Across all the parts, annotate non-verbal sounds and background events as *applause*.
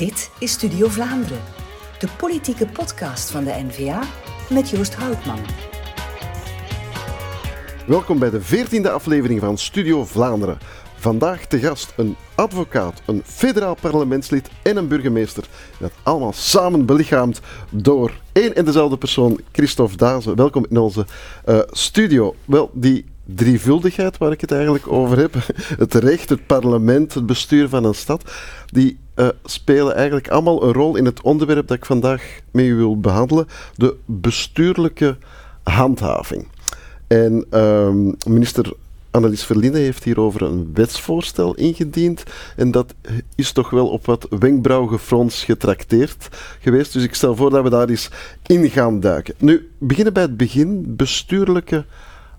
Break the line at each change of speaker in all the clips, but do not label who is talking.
Dit is Studio Vlaanderen, de politieke podcast van de N-VA met Joost Houtman.
Welkom bij de veertiende aflevering van Studio Vlaanderen. Vandaag te gast een advocaat, een federaal parlementslid en een burgemeester. Dat allemaal samen belichaamd door één en dezelfde persoon, Christophe Dazen. Welkom in onze uh, studio. Wel, die drievuldigheid waar ik het eigenlijk over heb, *laughs* het recht, het parlement, het bestuur van een stad, die uh, spelen eigenlijk allemaal een rol in het onderwerp dat ik vandaag met u wil behandelen, de bestuurlijke handhaving. En uh, minister Annelies Verlinde heeft hierover een wetsvoorstel ingediend. En dat is toch wel op wat wenkbrauwgefrons getrakteerd geweest. Dus ik stel voor dat we daar eens in gaan duiken. Nu, beginnen bij het begin. Bestuurlijke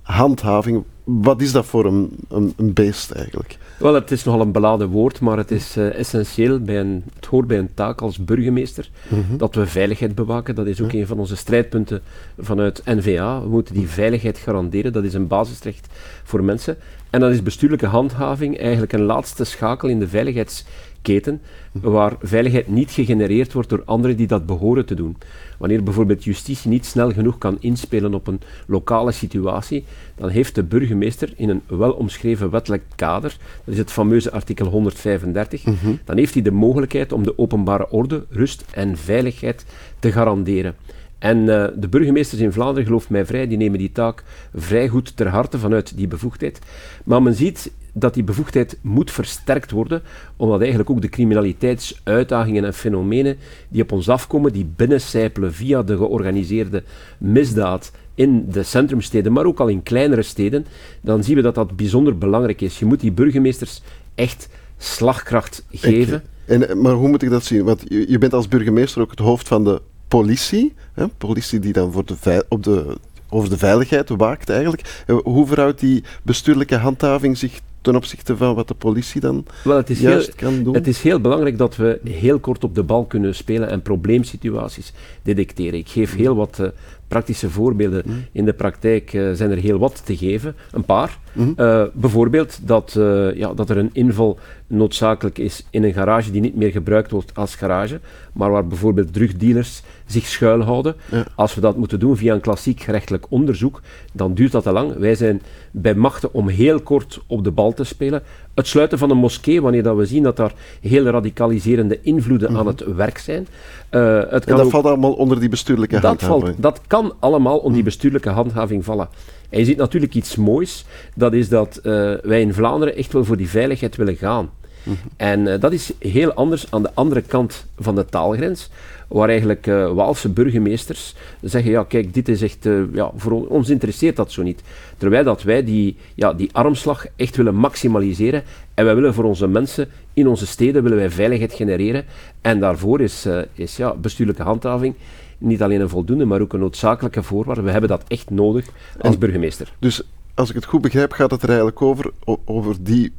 handhaving. Wat is dat voor een, een, een beest eigenlijk?
Wel, het is nogal een beladen woord, maar het is uh, essentieel bij een, het hoort bij een taak als burgemeester mm-hmm. dat we veiligheid bewaken. Dat is ook een van onze strijdpunten vanuit NVA. We moeten die veiligheid garanderen. Dat is een basisrecht voor mensen. En dat is bestuurlijke handhaving eigenlijk een laatste schakel in de veiligheidsketen, waar veiligheid niet gegenereerd wordt door anderen die dat behoren te doen. Wanneer bijvoorbeeld justitie niet snel genoeg kan inspelen op een lokale situatie, dan heeft de burgemeester in een wel omschreven wettelijk kader, dat is het fameuze artikel 135, mm -hmm. dan heeft hij de mogelijkheid om de openbare orde, rust en veiligheid te garanderen. En uh, de burgemeesters in Vlaanderen, geloof mij vrij, die nemen die taak vrij goed ter harte vanuit die bevoegdheid. Maar men ziet dat die bevoegdheid moet versterkt worden, omdat eigenlijk ook de criminaliteitsuitdagingen en fenomenen die op ons afkomen, die binnencijpelen via de georganiseerde misdaad in de centrumsteden, maar ook al in kleinere steden, dan zien we dat dat bijzonder belangrijk is. Je moet die burgemeesters echt slagkracht geven.
En, maar hoe moet ik dat zien? Want je, je bent als burgemeester ook het hoofd van de politie, hè, politie die dan voor de op de, over de veiligheid waakt eigenlijk. Hoe verhoudt die bestuurlijke handhaving zich ten opzichte van wat de politie dan Wel, het is juist
heel,
kan doen?
Het is heel belangrijk dat we heel kort op de bal kunnen spelen en probleemsituaties detecteren. Ik geef heel wat uh, praktische voorbeelden. Mm. In de praktijk uh, zijn er heel wat te geven, een paar. Mm. Uh, bijvoorbeeld dat, ja, dat er een inval noodzakelijk is in een garage die niet meer gebruikt wordt als garage, maar waar bijvoorbeeld drugdealers zich schuilhouden. Ja. Als we dat moeten doen via een klassiek gerechtelijk onderzoek, dan duurt dat te lang. Wij zijn bij machten om heel kort op de bal te spelen. Het sluiten van een moskee, wanneer dat we zien dat daar heel radicaliserende invloeden mm -hmm. aan het werk zijn.
Uh, het kan en dat ook, valt allemaal onder die bestuurlijke
dat
handhaving?
Valt, dat kan allemaal onder die bestuurlijke handhaving vallen. En je ziet natuurlijk iets moois, dat is dat uh, wij in Vlaanderen echt wel voor die veiligheid willen gaan. Mm -hmm. En uh, dat is heel anders aan de andere kant van de taalgrens, waar eigenlijk uh, Waalse burgemeesters zeggen, ja kijk, dit is echt, uh, ja, voor ons interesseert dat zo niet. Terwijl dat wij die, ja, die armslag echt willen maximaliseren en wij willen voor onze mensen in onze steden willen wij veiligheid genereren en daarvoor is, is ja, bestuurlijke handhaving niet alleen een voldoende, maar ook een noodzakelijke voorwaarde. We hebben dat echt nodig als burgemeester.
Dus als ik het goed begrijp, gaat het er eigenlijk over, over die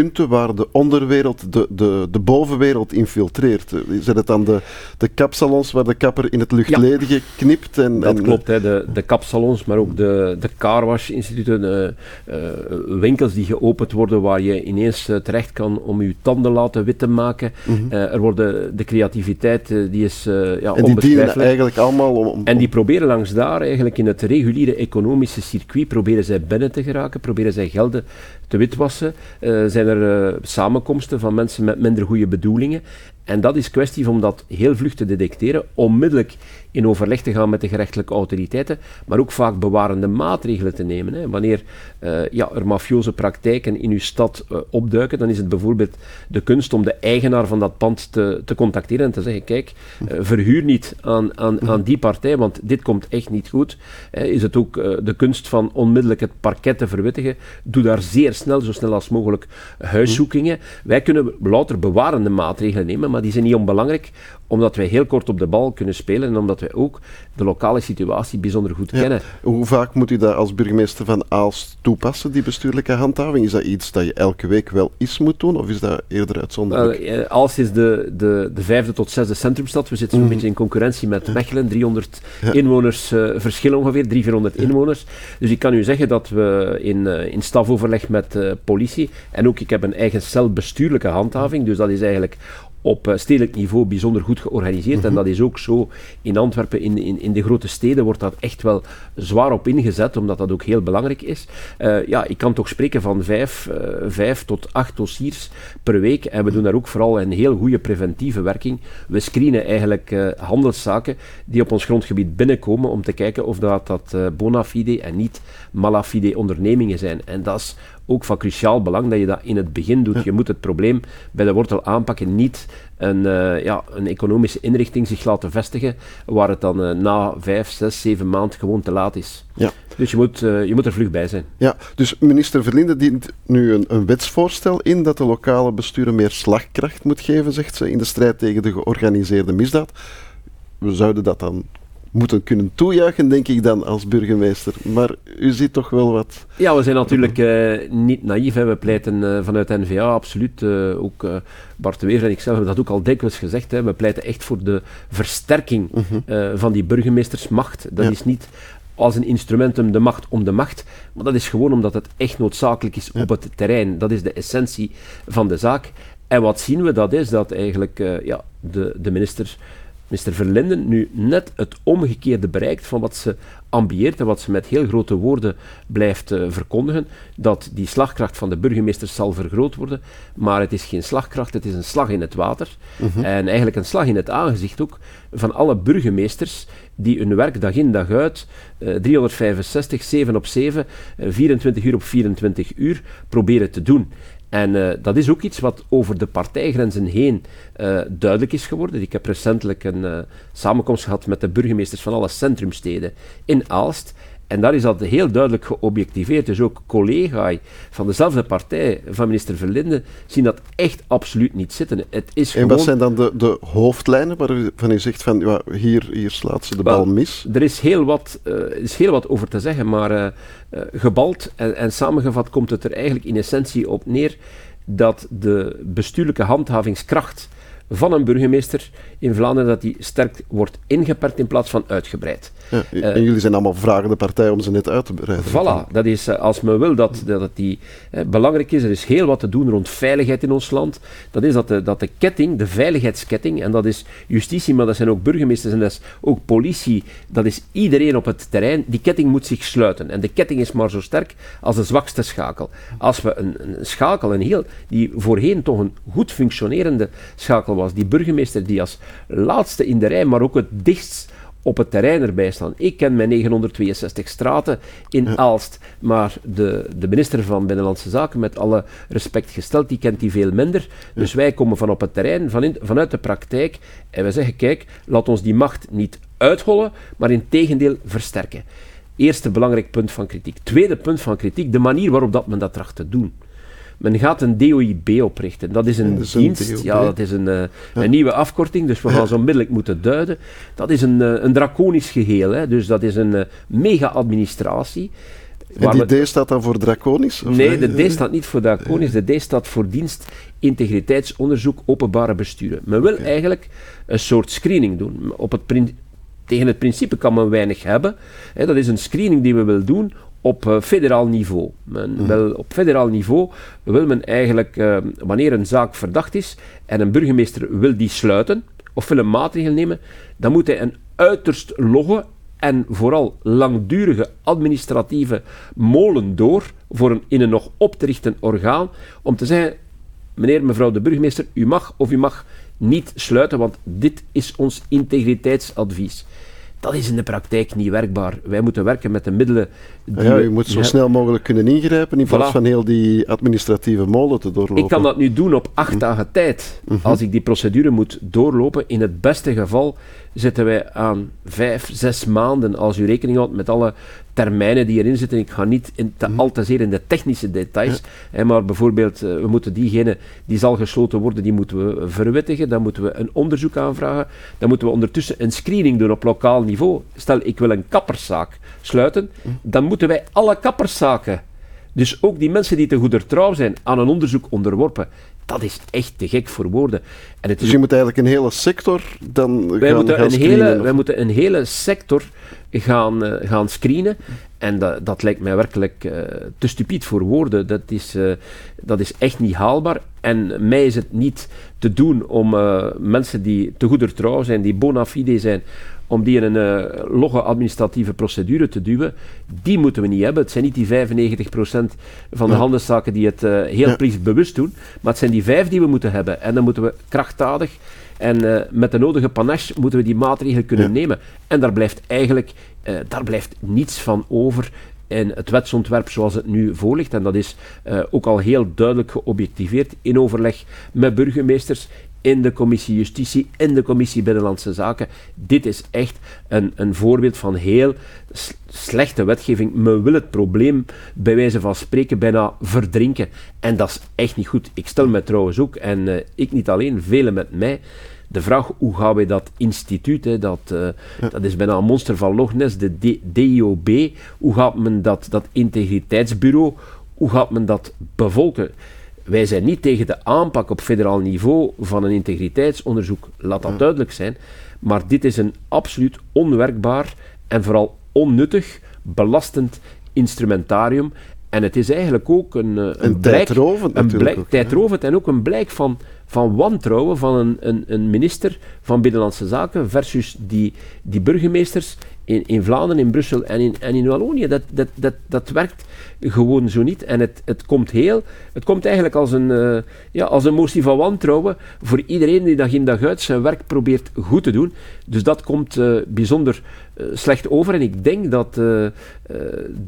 punten waar de onderwereld de, de, de bovenwereld infiltreert. Zijn het dan de, de kapsalons waar de kapper in het luchtledige ja, knipt? En,
dat
en,
klopt, hè, de, de kapsalons, maar ook de, de carwash-instituten, uh, uh, winkels die geopend worden waar je ineens uh, terecht kan om je tanden laten wit te maken. Mm -hmm. er worden de creativiteit, die is ja,
En die dienen eigenlijk allemaal om, om,
En die proberen langs daar eigenlijk in het reguliere economische circuit, proberen zij binnen te geraken, proberen zij gelden te witwassen. zijn zijn er uh, samenkomsten van mensen met minder goede bedoelingen. En dat is kwestie om dat heel vlug te detecteren, onmiddellijk in overleg te gaan met de gerechtelijke autoriteiten, maar ook vaak bewarende maatregelen te nemen. Hè. Wanneer uh, ja, er mafioze praktijken in uw stad uh, opduiken, dan is het bijvoorbeeld de kunst om de eigenaar van dat pand te, te contacteren en te zeggen, kijk, uh, verhuur niet aan, aan, aan die partij, want dit komt echt niet goed. is het ook de kunst van onmiddellijk het parket te verwittigen. Doe daar zeer snel, zo snel als mogelijk, huiszoekingen. Wij kunnen louter bewarende maatregelen nemen, maar die zijn niet onbelangrijk, omdat wij heel kort op de bal kunnen spelen en omdat wij ook de lokale situatie bijzonder goed ja. kennen.
Hoe vaak moet u dat als burgemeester van Aalst toepassen, die bestuurlijke handhaving? Is dat iets dat je elke week wel eens moet doen, of is dat eerder uitzonderlijk?
Uh, Aalst is de, de, de vijfde tot zesde centrumstad. We zitten mm. een beetje in concurrentie met Mechelen. 300 ja. inwoners uh, verschil ongeveer, 300, 400 inwoners. Dus ik kan u zeggen dat we in, uh, in stafoverleg met politie, en ook ik heb een eigen cel bestuurlijke handhaving, dus dat is eigenlijk op uh, stedelijk niveau bijzonder goed georganiseerd. En mhm. dat is ook zo in Antwerpen, in, in, in de grote steden, wordt dat echt wel zwaar op ingezet, omdat dat ook heel belangrijk is. Uh, ja, ik kan toch spreken van vijf, uh, vijf tot acht dossiers per week. En we doen daar ook vooral een heel goede preventieve werking. We screenen eigenlijk handelszaken die op ons grondgebied binnenkomen om te kijken of dat, dat bona fide en niet malafide ondernemingen zijn. En dat is ook van cruciaal belang dat je dat in het begin doet. Je moet het probleem bij de wortel aanpakken, niet een, uh, ja, een economische inrichting zich laten vestigen, waar het dan uh, na vijf, zes, zeven maanden gewoon te laat is. Ja. Dus je moet, uh, je moet er vlug bij zijn.
Ja, dus minister Verlinde dient nu een, een wetsvoorstel in dat de lokale besturen meer slagkracht moet geven, zegt ze, in de strijd tegen de georganiseerde misdaad. We zouden dat dan moeten kunnen toejuichen, denk ik dan, als burgemeester. Maar u ziet toch wel wat...
Ja, we zijn natuurlijk uh, niet naïef. Hè. We pleiten uh, vanuit NVA absoluut, uh, ook Bart de Wever en ikzelf hebben dat ook al dikwijls gezegd, hè. we pleiten echt voor de versterking mhm. van die burgemeestersmacht. Dat is niet als een instrumentum de macht om de macht, maar dat is gewoon omdat het echt noodzakelijk is op het terrein. Dat is de essentie van de zaak. En wat zien we? Dat is dat eigenlijk ja, de, de minister Mr. Verlinden nu net het omgekeerde bereikt van wat ze ambieert en wat ze met heel grote woorden blijft uh, verkondigen, dat die slagkracht van de burgemeesters zal vergroot worden, maar het is geen slagkracht, het is een slag in het water mhm. en eigenlijk een slag in het aangezicht ook van alle burgemeesters die hun werk dag in dag uit, uh, 365, 7 op 7, uh, 24 uur op 24 uur proberen te doen. En uh, dat is ook iets wat over de partijgrenzen heen uh, duidelijk is geworden. Ik heb recentelijk een uh, samenkomst gehad met de burgemeesters van alle centrumsteden in Aalst. En daar is dat heel duidelijk geobjectiveerd. Dus ook collega's van dezelfde partij, van minister Verlinde, zien dat echt absoluut niet zitten. Het is
en wat zijn dan de, de hoofdlijnen waarvan u zegt van ja, hier, hier slaat ze de bal mis?
Er is heel wat, uh, is heel wat over te zeggen, maar uh, uh, gebald en, en samengevat komt het er eigenlijk in essentie op neer dat de bestuurlijke handhavingskracht van een burgemeester in Vlaanderen dat die sterk wordt ingeperkt in plaats van uitgebreid.
Ja, en uh, jullie zijn allemaal vragende partij om ze net uit te breiden.
Voilà, dat is, uh, als men wil dat, dat die uh, belangrijk is, er is heel wat te doen rond veiligheid in ons land. Dat is dat de, dat de ketting, de veiligheidsketting, en dat is justitie, maar dat zijn ook burgemeesters en dat is ook politie, dat is iedereen op het terrein, die ketting moet zich sluiten. En de ketting is maar zo sterk als de zwakste schakel. Als we een, een schakel, een heel, die voorheen toch een goed functionerende schakel was, die burgemeester die als laatste in de rij, maar ook het dichtst op het terrein erbij staan. Ik ken mijn 962 straten in Aalst, maar de, de minister van Binnenlandse Zaken, met alle respect gesteld, die kent die veel minder. Dus wij komen van op het terrein, van in, vanuit de praktijk, en we zeggen, kijk, laat ons die macht niet uithollen, maar in tegendeel versterken. Eerste belangrijk punt van kritiek. Tweede punt van kritiek, de manier waarop dat men dat tracht te doen. Men gaat een DOIB oprichten. Dat is een, dienst, ja, dat is een, uh, een nieuwe afkorting, dus we gaan zo onmiddellijk moeten duiden. Dat is een, uh, een draconisch geheel, hè. dus dat is een uh, mega-administratie.
En die D staat dan voor draconisch?
nee, de D staat niet voor draconisch, de D staat voor dienst integriteitsonderzoek openbare besturen. Men wil eigenlijk een soort screening doen. Op het tegen het principe kan men weinig hebben. Hè, dat is een screening die we willen doen op uh, federaal niveau. Men mhm. wil, op federaal niveau wil men eigenlijk, uh, wanneer een zaak verdacht is en een burgemeester wil die sluiten of wil een maatregel nemen, dan moet hij een uiterst logge en vooral langdurige administratieve molen door voor een, in een nog op te richten orgaan om te zeggen, meneer, mevrouw de burgemeester, u mag of u mag niet sluiten, want dit is ons integriteitsadvies. Dat is in de praktijk niet werkbaar. Wij moeten werken met de middelen.
Die ja, je moet zo snel mogelijk kunnen ingrijpen in plaats van heel die administratieve molen te doorlopen.
Ik kan dat nu doen op acht hm. dagen tijd. Mhm. Als ik die procedure moet doorlopen, in het beste geval zitten wij aan vijf, zes maanden als u rekening houdt met alle termijnen die erin zitten. Ik ga niet in te, mhm. al te zeer in de technische details, hè, maar bijvoorbeeld, uh, we moeten diegene die zal gesloten worden, die moeten we verwittigen, dan moeten we een onderzoek aanvragen, dan moeten we ondertussen een screening doen op lokaal niveau. Stel, ik wil een kapperszaak sluiten, mhm. dan moeten wij alle kapperszaken dus ook die mensen die te goeder trouw zijn aan een onderzoek onderworpen, dat is echt te gek voor woorden.
En het dus je moet eigenlijk een hele sector dan
wij
gaan,
moeten
gaan
een hele, Wij moeten een hele sector gaan, uh, gaan screenen. En dat, dat lijkt mij werkelijk uh, te stupiet voor woorden. Dat is, uh, dat is echt niet haalbaar. En mij is het niet te doen om uh, mensen die te goeder trouw zijn, die bona fide zijn, om die in een logge administratieve procedure te duwen. Die moeten we niet hebben. Het zijn niet die 95% van de ja. handelszaken die het heel ja. bewust doen. Maar het zijn die vijf die we moeten hebben. En dan moeten we krachtdadig en met de nodige panache moeten we die maatregelen kunnen ja. nemen. En daar blijft eigenlijk uh, daar blijft niets van over in het wetsontwerp zoals het nu voorligt. En dat is uh, ook al heel duidelijk geobjectiveerd in overleg met burgemeesters, in de commissie Justitie, in de commissie Binnenlandse Zaken. Dit is echt een, een voorbeeld van heel slechte wetgeving. Men wil het probleem bij wijze van spreken bijna verdrinken. En dat is echt niet goed. Ik stel me trouwens ook, en uh, ik niet alleen, velen met mij, de vraag hoe gaan wij dat instituut, hè, dat, uh, ja. dat is bijna een monster van Loch Ness, de D DIOB, hoe gaat men dat, dat integriteitsbureau, hoe gaat men dat bevolken? Wij zijn niet tegen de aanpak op federaal niveau van een integriteitsonderzoek, laat dat ja. duidelijk zijn, maar dit is een absoluut onwerkbaar en vooral onnuttig, belastend instrumentarium. En het is eigenlijk ook een, een,
een
blijk,
tijdrovend
een blijk,
ook,
tijdrovend en ook een blijk van, van wantrouwen van een, een, een, minister van Binnenlandse Zaken versus die, die burgemeesters in, in Vlaanderen, in Brussel en in, en in Wallonië. Dat, dat, dat, dat werkt gewoon zo niet. En het, het komt heel, het komt eigenlijk als een, uh, ja, als een motie van wantrouwen voor iedereen die dag in dag uit zijn werk probeert goed te doen. Dus dat komt uh, bijzonder uh, slecht over. En ik denk dat de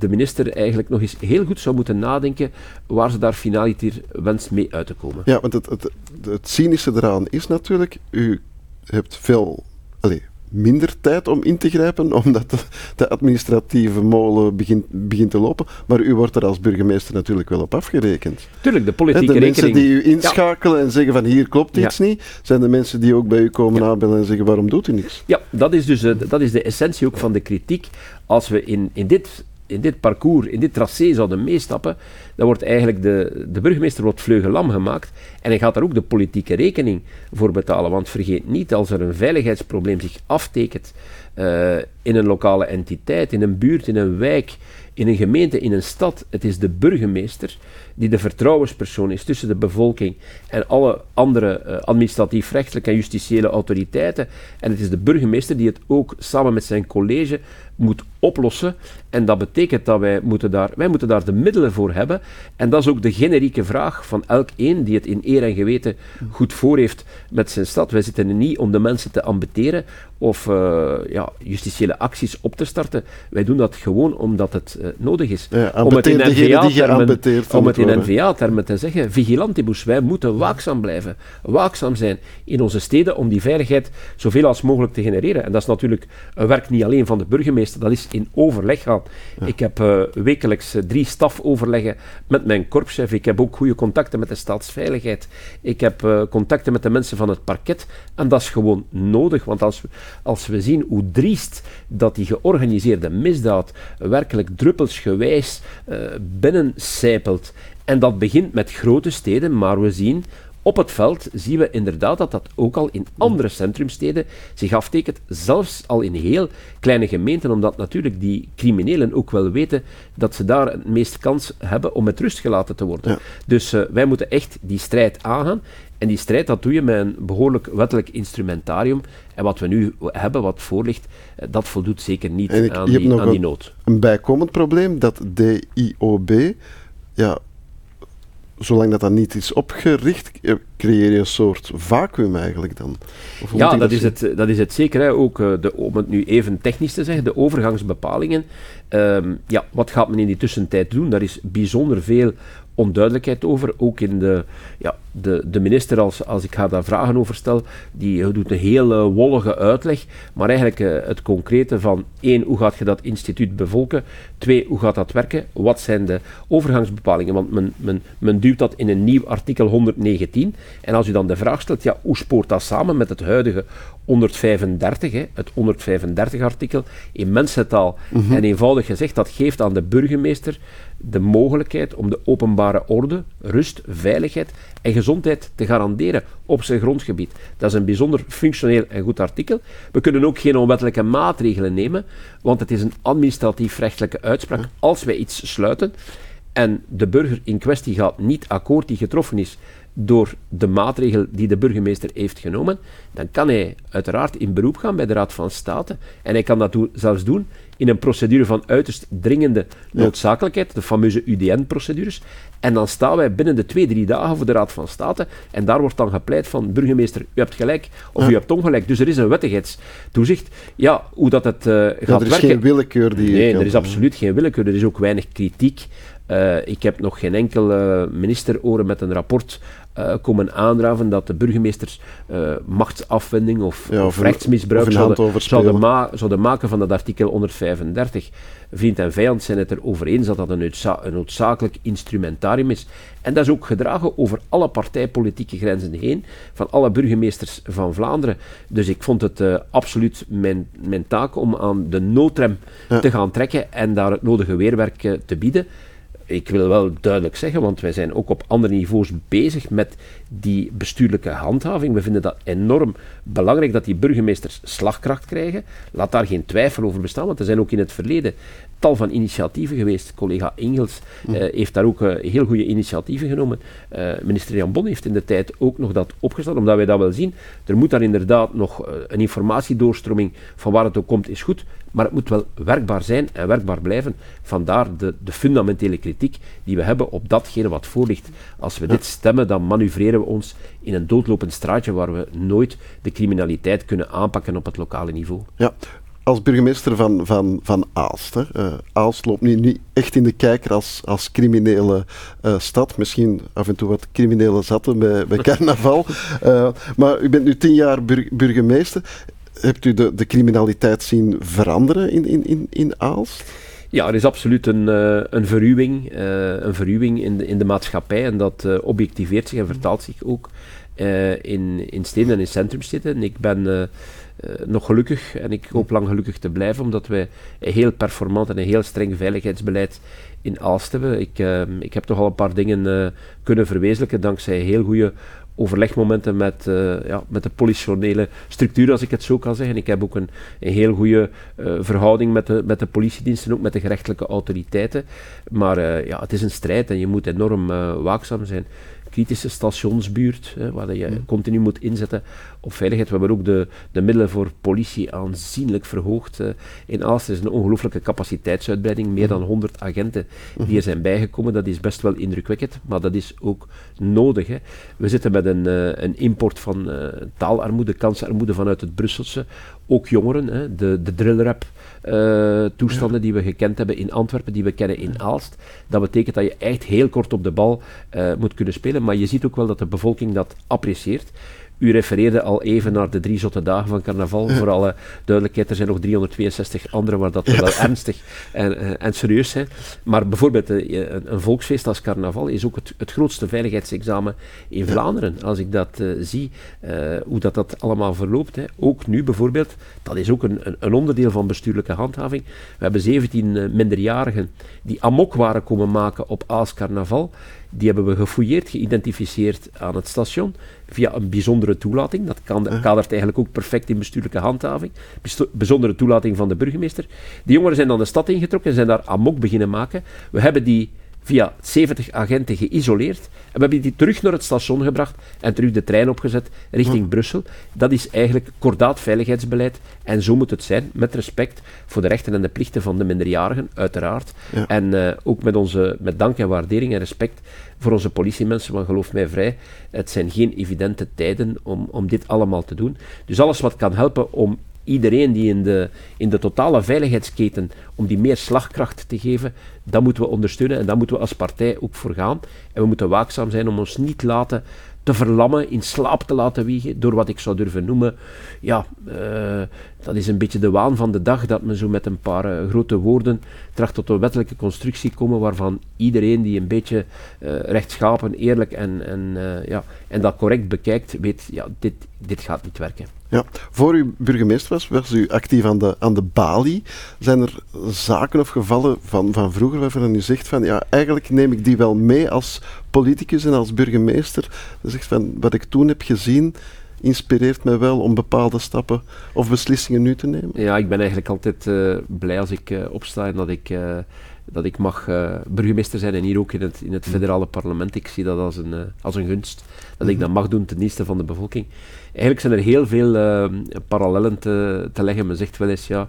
minister eigenlijk nog eens heel goed zou moeten nadenken waar ze daar finaliter wenst mee uit te komen.
Ja, want het, het, het cynische eraan is natuurlijk, u hebt veel... Allez, minder tijd om in te grijpen, *laughs* omdat de, de, administratieve molen begint, begint te lopen. Maar u wordt er als burgemeester natuurlijk wel op afgerekend.
Tuurlijk, de politieke
de
rekening.
mensen die u inschakelen ja. en zeggen van hier klopt iets ja. niet, zijn de mensen die ook bij u komen ja. aanbellen en zeggen waarom doet u niks?
Ja, dat is dus uh, dat is de essentie ook van de kritiek. Als we in, in dit in dit parcours, in dit tracé zouden meestappen, dan wordt eigenlijk de, de burgemeester wordt vleugelam gemaakt en hij gaat daar ook de politieke rekening voor betalen. Want vergeet niet, als er een veiligheidsprobleem zich aftekent uh, in een lokale entiteit, in een buurt, in een wijk, in een gemeente, in een stad, het is de burgemeester die de vertrouwenspersoon is tussen de bevolking en alle andere uh, administratief-rechtelijke en justitiële autoriteiten. En het is de burgemeester die het ook samen met zijn college moet oplossen. En dat betekent dat wij moeten daar, wij moeten daar de middelen voor hebben. En dat is ook de generieke vraag van elk een die het in eer en geweten goed voor heeft met zijn stad. Wij zitten er niet om de mensen te ambeteren of uh, ja, justitiële acties op te starten. Wij doen dat gewoon omdat het uh, nodig is.
Ja,
om het in
NVA-termen
om het in NVA-termen te zeggen, vigilantibus, wij moeten waakzaam blijven. Waakzaam zijn in onze steden om die veiligheid zoveel als mogelijk te genereren. En dat is natuurlijk een werk niet alleen van de burgemeester, dat is in overleg gaan. Ja. Ik heb uh, wekelijks uh, drie stafoverleggen met mijn korpschef. Ik heb ook goede contacten met de staatsveiligheid. Ik heb contacten met de mensen van het parket. En dat is gewoon nodig, want als we, als we zien hoe driest dat die georganiseerde misdaad werkelijk druppelsgewijs binnencijpelt en dat begint met grote steden, maar we zien op het veld zien we inderdaad dat dat ook al in andere centrumsteden zich aftekent, zelfs al in heel kleine gemeenten, omdat natuurlijk die criminelen ook wel weten dat ze daar het meest kans hebben om met rust gelaten te worden. Ja. Dus uh, wij moeten echt die strijd aangaan. En die strijd, dat doe je met een behoorlijk wettelijk instrumentarium. En wat we nu hebben, wat voorligt, dat voldoet zeker niet
ik,
aan, die, aan die nood.
Een bijkomend probleem, dat DIOB ja, zolang dat, dat niet is opgericht, creëer je een soort vacuüm eigenlijk dan.
ja, dat is, het, dat is het zeker. Hè. Ook uh, de, om het nu even technisch te zeggen, de overgangsbepalingen. Um, ja, wat gaat men in die tussentijd doen? Daar is bijzonder veel onduidelijkheid over. Ook in de, ja, de, de minister, als, als ik haar daar vragen over stel, die doet een heel wollige uitleg. Maar eigenlijk uh, het concrete van één, hoe gaat je dat instituut bevolken? Twee, hoe gaat dat werken? Wat zijn de overgangsbepalingen? Want men, men, men duwt dat in een nieuw artikel 119. En als u dan de vraag stelt, ja, hoe spoort dat samen met het huidige 135, hè, het 135 artikel, in mensentaal mm -hmm. en eenvoudig eenvoudig gezegd, dat geeft aan de burgemeester de mogelijkheid om de openbare orde, rust, veiligheid en gezondheid te garanderen op zijn grondgebied. Dat is een bijzonder functioneel en goed artikel. We kunnen ook geen onwettelijke maatregelen nemen, want het is een administratief-rechtelijke uitspraak. Als wij iets sluiten en de burger in kwestie gaat niet akkoord die getroffen is door de maatregel die de burgemeester heeft genomen, dan kan hij uiteraard in beroep gaan bij de Raad van State. En hij kan dat zelfs doen in een procedure van uiterst dringende noodzakelijkheid, de fameuze UDN-procedures. En dan staan wij binnen de twee, drie dagen voor de Raad van State. En daar wordt dan gepleit van, burgemeester, u hebt gelijk of u hebt ongelijk. Dus er is een wettigheidstoezicht. Ja, hoe dat het uh, gaat werken...
er is geen willekeur die...
Nee, er is absoluut geen willekeur. Er is ook weinig kritiek. Uh, ik heb nog geen enkel uh, minister oren met een rapport uh, komen aandraven dat de burgemeesters uh, machtsafwending of, ja, of, of rechtsmisbruik zouden, zouden, ma zouden, maken van dat artikel 135. Vriend en vijand zijn het erover eens dat dat een, een, noodzakelijk instrumentarium is. En dat is ook gedragen over alle partijpolitieke grenzen heen, van alle burgemeesters van Vlaanderen. Dus ik vond het uh, absoluut mijn, mijn taak om aan de noodrem ja. te gaan trekken en daar het nodige weerwerk te bieden ik wil wel duidelijk zeggen, want wij zijn ook op andere niveaus bezig met die bestuurlijke handhaving. We vinden dat enorm belangrijk dat die burgemeesters slagkracht krijgen. Laat daar geen twijfel over bestaan, want er zijn ook in het verleden tal van initiatieven geweest. Collega Engels uh, heeft daar ook uh, heel goede initiatieven genomen. Uh, minister Jan Bon heeft in de tijd ook nog dat opgesteld, omdat wij dat wel zien. Er moet daar inderdaad nog een informatiedoorstroming van waar het ook komt, is goed. Maar het moet wel werkbaar zijn en werkbaar blijven. Vandaar de, de fundamentele kritiek die we hebben op datgene wat voor ligt. Als we dit stemmen, dan manoeuvreren we ons in een doodlopend straatje waar we nooit de criminaliteit kunnen aanpakken op het lokale niveau.
Ja, als burgemeester van, van, van Aalst. Hè. Uh, Aalst loopt nu niet echt in de kijker als, als criminele uh, stad. Misschien af en toe wat criminele zatten bij, bij *laughs* carnaval. Uh, maar u bent nu tien jaar bur burgemeester. Hebt u de, de criminaliteit zien veranderen in, in, in, in Aalst?
Ja, er is absoluut een, uh, een verruwing, uh, een verruwing in, de, in de maatschappij en dat uh, objectiveert zich en vertaalt zich ook in, in steden en in centrumsteden. En ik ben nog gelukkig en ik hoop lang gelukkig te blijven, omdat wij een heel performant en een heel streng veiligheidsbeleid in Aalst hebben. Ik, ik heb toch al een paar dingen kunnen verwezenlijken dankzij heel goede overlegmomenten met, ja, met de politionele structuur, als ik het zo kan zeggen. Ik heb ook een, een heel goede verhouding met de, met de politiediensten, ook met de gerechtelijke autoriteiten. Maar ja, het is een strijd en je moet enorm waakzaam zijn kritische stationsbuurt, hè, waar je mm. continu moet inzetten op veiligheid. We hebben ook de, de middelen voor politie aanzienlijk verhoogd. Uh, in Aalst is een ongelooflijke capaciteitsuitbreiding, meer dan 100 agenten die er zijn bijgekomen. Dat is best wel indrukwekkend, maar dat is ook nodig. Hè. We zitten met een, uh, een import van uh, taalarmoede, kansarmoede vanuit het Brusselse. Ook jongeren, hè, de, de drillrap uh, toestanden die we gekend hebben in Antwerpen, die we kennen in Aalst. Dat betekent dat je echt heel kort op de bal uh, moet kunnen spelen, maar je ziet ook wel dat de bevolking dat apprecieert. U refereerde al even naar de drie zotte dagen van carnaval. Voor alle duidelijkheid, er zijn nog 362 andere waar dat wel ernstig en, eh, en, serieus zijn. Maar bijvoorbeeld een, een, volksfeest als carnaval is ook het, het grootste veiligheidsexamen in Vlaanderen. Als ik dat uh, zie, uh, hoe dat, dat allemaal verloopt. Hè. Ook nu bijvoorbeeld, dat is ook een, een, een, onderdeel van bestuurlijke handhaving. We hebben 17 minderjarigen die amok waren komen maken op Aals carnaval. Die hebben we gefouilleerd, geïdentificeerd aan het station via een bijzondere toelating. Dat kan, kadert eigenlijk ook perfect in bestuurlijke handhaving. Bijzondere toelating van de burgemeester. Die jongeren zijn dan de stad ingetrokken en zijn daar amok beginnen maken. We hebben die via 70 agenten geïsoleerd. En we hebben die terug naar het station gebracht en terug de trein opgezet richting Brussel. Dat is eigenlijk kordaat veiligheidsbeleid. En zo moet het zijn, met respect voor de rechten en de plichten van de minderjarigen, uiteraard. En uh, ook met, onze, met dank en waardering en respect voor onze politiemensen, want geloof mij vrij, het zijn geen evidente tijden om, om dit allemaal te doen. Dus alles wat kan helpen om iedereen die in de, in de totale veiligheidsketen, om die meer slagkracht te geven, dat moeten we ondersteunen en daar moeten we als partij ook voor gaan. En we moeten waakzaam zijn om ons niet laten te verlammen, in slaap te laten wiegen, door wat ik zou durven noemen, ja, uh, dat is een beetje de waan van de dag dat men zo met een paar eh, grote woorden tracht tot een wettelijke constructie komen waarvan iedereen die een beetje uh, rechtschapen, eerlijk en, en, uh, ja, en dat correct bekijkt, weet, ja, dit, dit gaat niet werken.
Ja, voor u burgemeester was, was u actief aan de, aan de balie. Zijn er zaken of gevallen van, van vroeger waarvan u zegt van ja, eigenlijk neem ik die wel mee als politicus en als burgemeester. Dan zegt van wat ik toen heb gezien, inspireert mij wel om bepaalde stappen of beslissingen nu te nemen?
Ja, ik ben eigenlijk altijd uh, blij als ik uh, opsta en dat ik, uh, dat ik mag burgemeester zijn en hier ook in het, in het federale parlement. Ik zie dat als een, als een gunst, dat ik dat mag doen ten dienste van de bevolking. Eigenlijk zijn er heel veel parallellen te, te leggen. Men zegt wel eens, ja,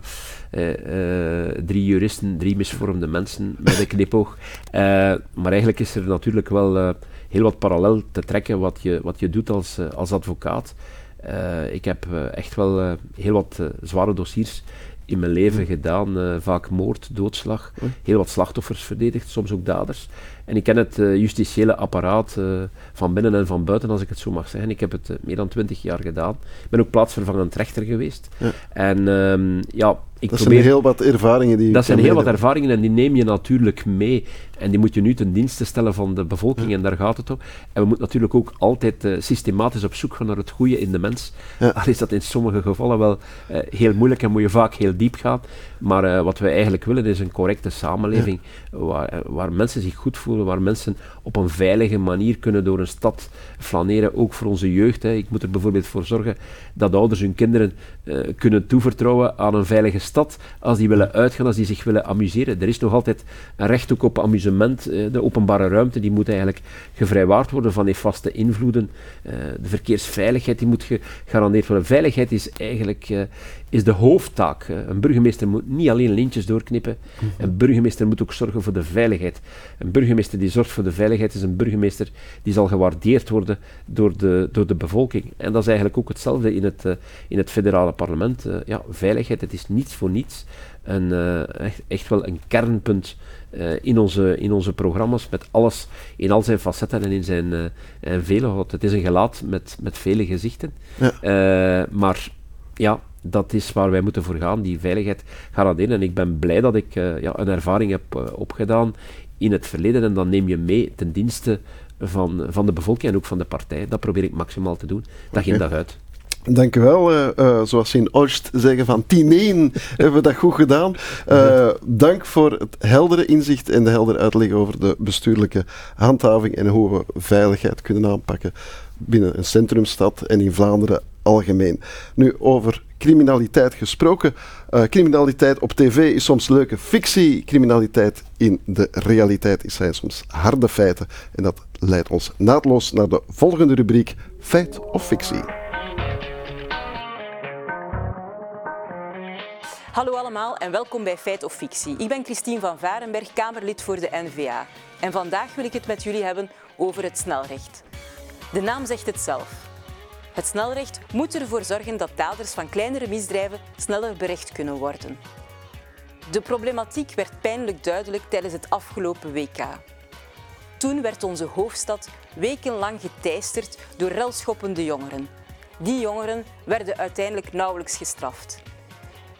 drie juristen, drie misvormde mensen met een knipoog. maar eigenlijk is er natuurlijk wel heel wat parallel te trekken wat je, wat je doet als, eh, als advocaat. Ik heb echt wel heel wat zware dossiers in mijn leven gedaan. vaak moord, doodslag, heel wat slachtoffers verdedigd, soms ook daders. En ik ken het justitiële apparaat van binnen en van buiten, als ik het zo mag zeggen. Ik heb het meer dan twintig jaar gedaan. Ik ben ook plaatsvervangend rechter geweest. Ja. En um, ja, ik
dat
probeer,
zijn heel wat ervaringen die
Dat zijn heel wat ervaringen en die neem je natuurlijk mee. En die moet je nu ten dienste stellen van de bevolking, ja. en daar gaat het om. En we moeten natuurlijk ook altijd uh, systematisch op zoek gaan naar het goede in de mens. Ja. Al is dat in sommige gevallen wel uh, heel moeilijk en moet je vaak heel diep gaan. Maar uh, wat wij eigenlijk willen is een correcte samenleving waar, waar mensen zich goed voelen, waar mensen op een veilige manier kunnen door een stad flaneren, ook voor onze jeugd. Hè. Ik moet er bijvoorbeeld voor zorgen dat ouders hun kinderen kunnen toevertrouwen aan een veilige stad als die willen uitgaan, als die zich willen amuseren. Er is nog altijd een recht ook op amusement. De openbare ruimte die moet eigenlijk gevrijwaard worden van nefaste invloeden. De verkeersveiligheid die moet gegarandeerd worden. Veiligheid is eigenlijk is de hoofdtaak. Een burgemeester moet niet alleen lintjes doorknippen. Een burgemeester moet ook zorgen voor de veiligheid. Een burgemeester die zorgt voor de veiligheid is een burgemeester die zal gewaardeerd worden door de, door de bevolking. En dat is eigenlijk ook hetzelfde in het, uh, in het federale parlement. Uh, ja, veiligheid, het is niets voor niets. En, uh, echt, echt wel een kernpunt in, onze, in onze programma's, met alles in al zijn facetten en in zijn en vele. Het is een gelaat met, met vele gezichten. Ja. maar ja, dat is waar wij moeten voor gaan, die veiligheid garanderen. En ik ben blij dat ik uh, ja, een ervaring heb uh, opgedaan in het verleden en dan neem je mee ten dienste van, van de bevolking en ook van de partij. Dat probeer ik maximaal te doen, dag okay. in dag uit.
Dank u wel. Uh, uh, zoals ze in Oost zeggen van 10-1 hebben we dat goed gedaan. Uh, dank voor het heldere inzicht en de heldere uitleg over de bestuurlijke handhaving en hoe we veiligheid kunnen aanpakken binnen een centrumstad en in Vlaanderen algemeen. Nu, over criminaliteit gesproken. Uh, criminaliteit op tv is soms leuke fictie. Criminaliteit in de realiteit is zijn soms harde feiten. En dat leidt ons naadloos naar de volgende rubriek: Feit of fictie.
Hallo allemaal en welkom bij Feit of Fictie. Ik ben Christine van Varenberg, Kamerlid voor de NVA. En vandaag wil ik het met jullie hebben over het snelrecht. De naam zegt het zelf. Het snelrecht moet ervoor zorgen dat daders van kleinere misdrijven sneller berecht kunnen worden. De problematiek werd pijnlijk duidelijk tijdens het afgelopen WK. Toen werd onze hoofdstad wekenlang geteisterd door relschoppende jongeren. Die jongeren werden uiteindelijk nauwelijks gestraft.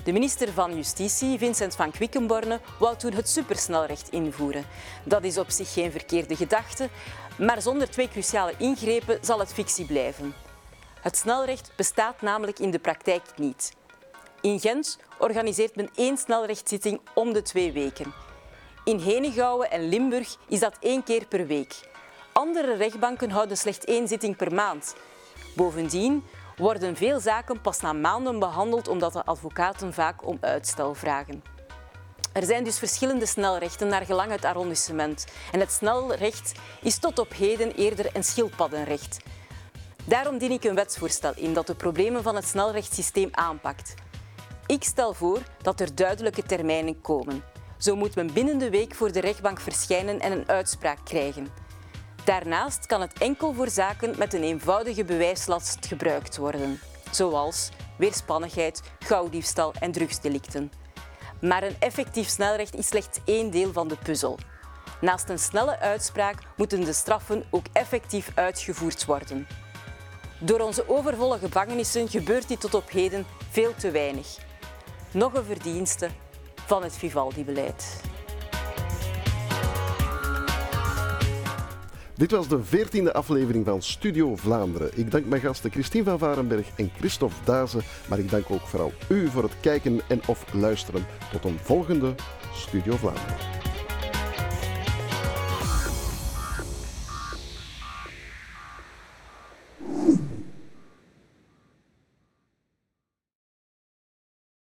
De minister van Justitie, Vincent van Quickenborne, wou toen het supersnelrecht invoeren. Dat is op zich geen verkeerde gedachte, maar zonder twee cruciale ingrepen zal het fictie blijven. Het snelrecht bestaat namelijk in de praktijk niet. In Gent organiseert men één snelrechtszitting om de twee weken. In Henegouwen en Limburg is dat één keer per week. Andere rechtbanken houden slechts één zitting per maand. Bovendien worden veel zaken pas na maanden behandeld omdat de advocaten vaak om uitstel vragen. Er zijn dus verschillende snelrechten naar gelang het arrondissement. En het snelrecht is tot op heden eerder een schildpaddenrecht. Daarom dien ik een wetsvoorstel in dat de problemen van het snelrechtssysteem aanpakt. Ik stel voor dat er duidelijke termijnen komen. Zo moet men binnen de week voor de rechtbank verschijnen en een uitspraak krijgen. Daarnaast kan het enkel voor zaken met een eenvoudige bewijslast gebruikt worden, zoals weerspannigheid, gauwdiefstal en drugsdelicten. Maar een effectief snelrecht is slechts één deel van de puzzel. Naast een snelle uitspraak moeten de straffen ook effectief uitgevoerd worden. Door onze overvolle gevangenissen gebeurt dit tot op heden veel te weinig. nog een verdienste van het Vivaldi-beleid.
Dit was de veertiende aflevering van Studio Vlaanderen. Ik dank mijn gasten Christine van Varenberg en Christophe Dazen, maar ik dank ook vooral u voor het kijken en of luisteren. Tot een volgende Studio Vlaanderen.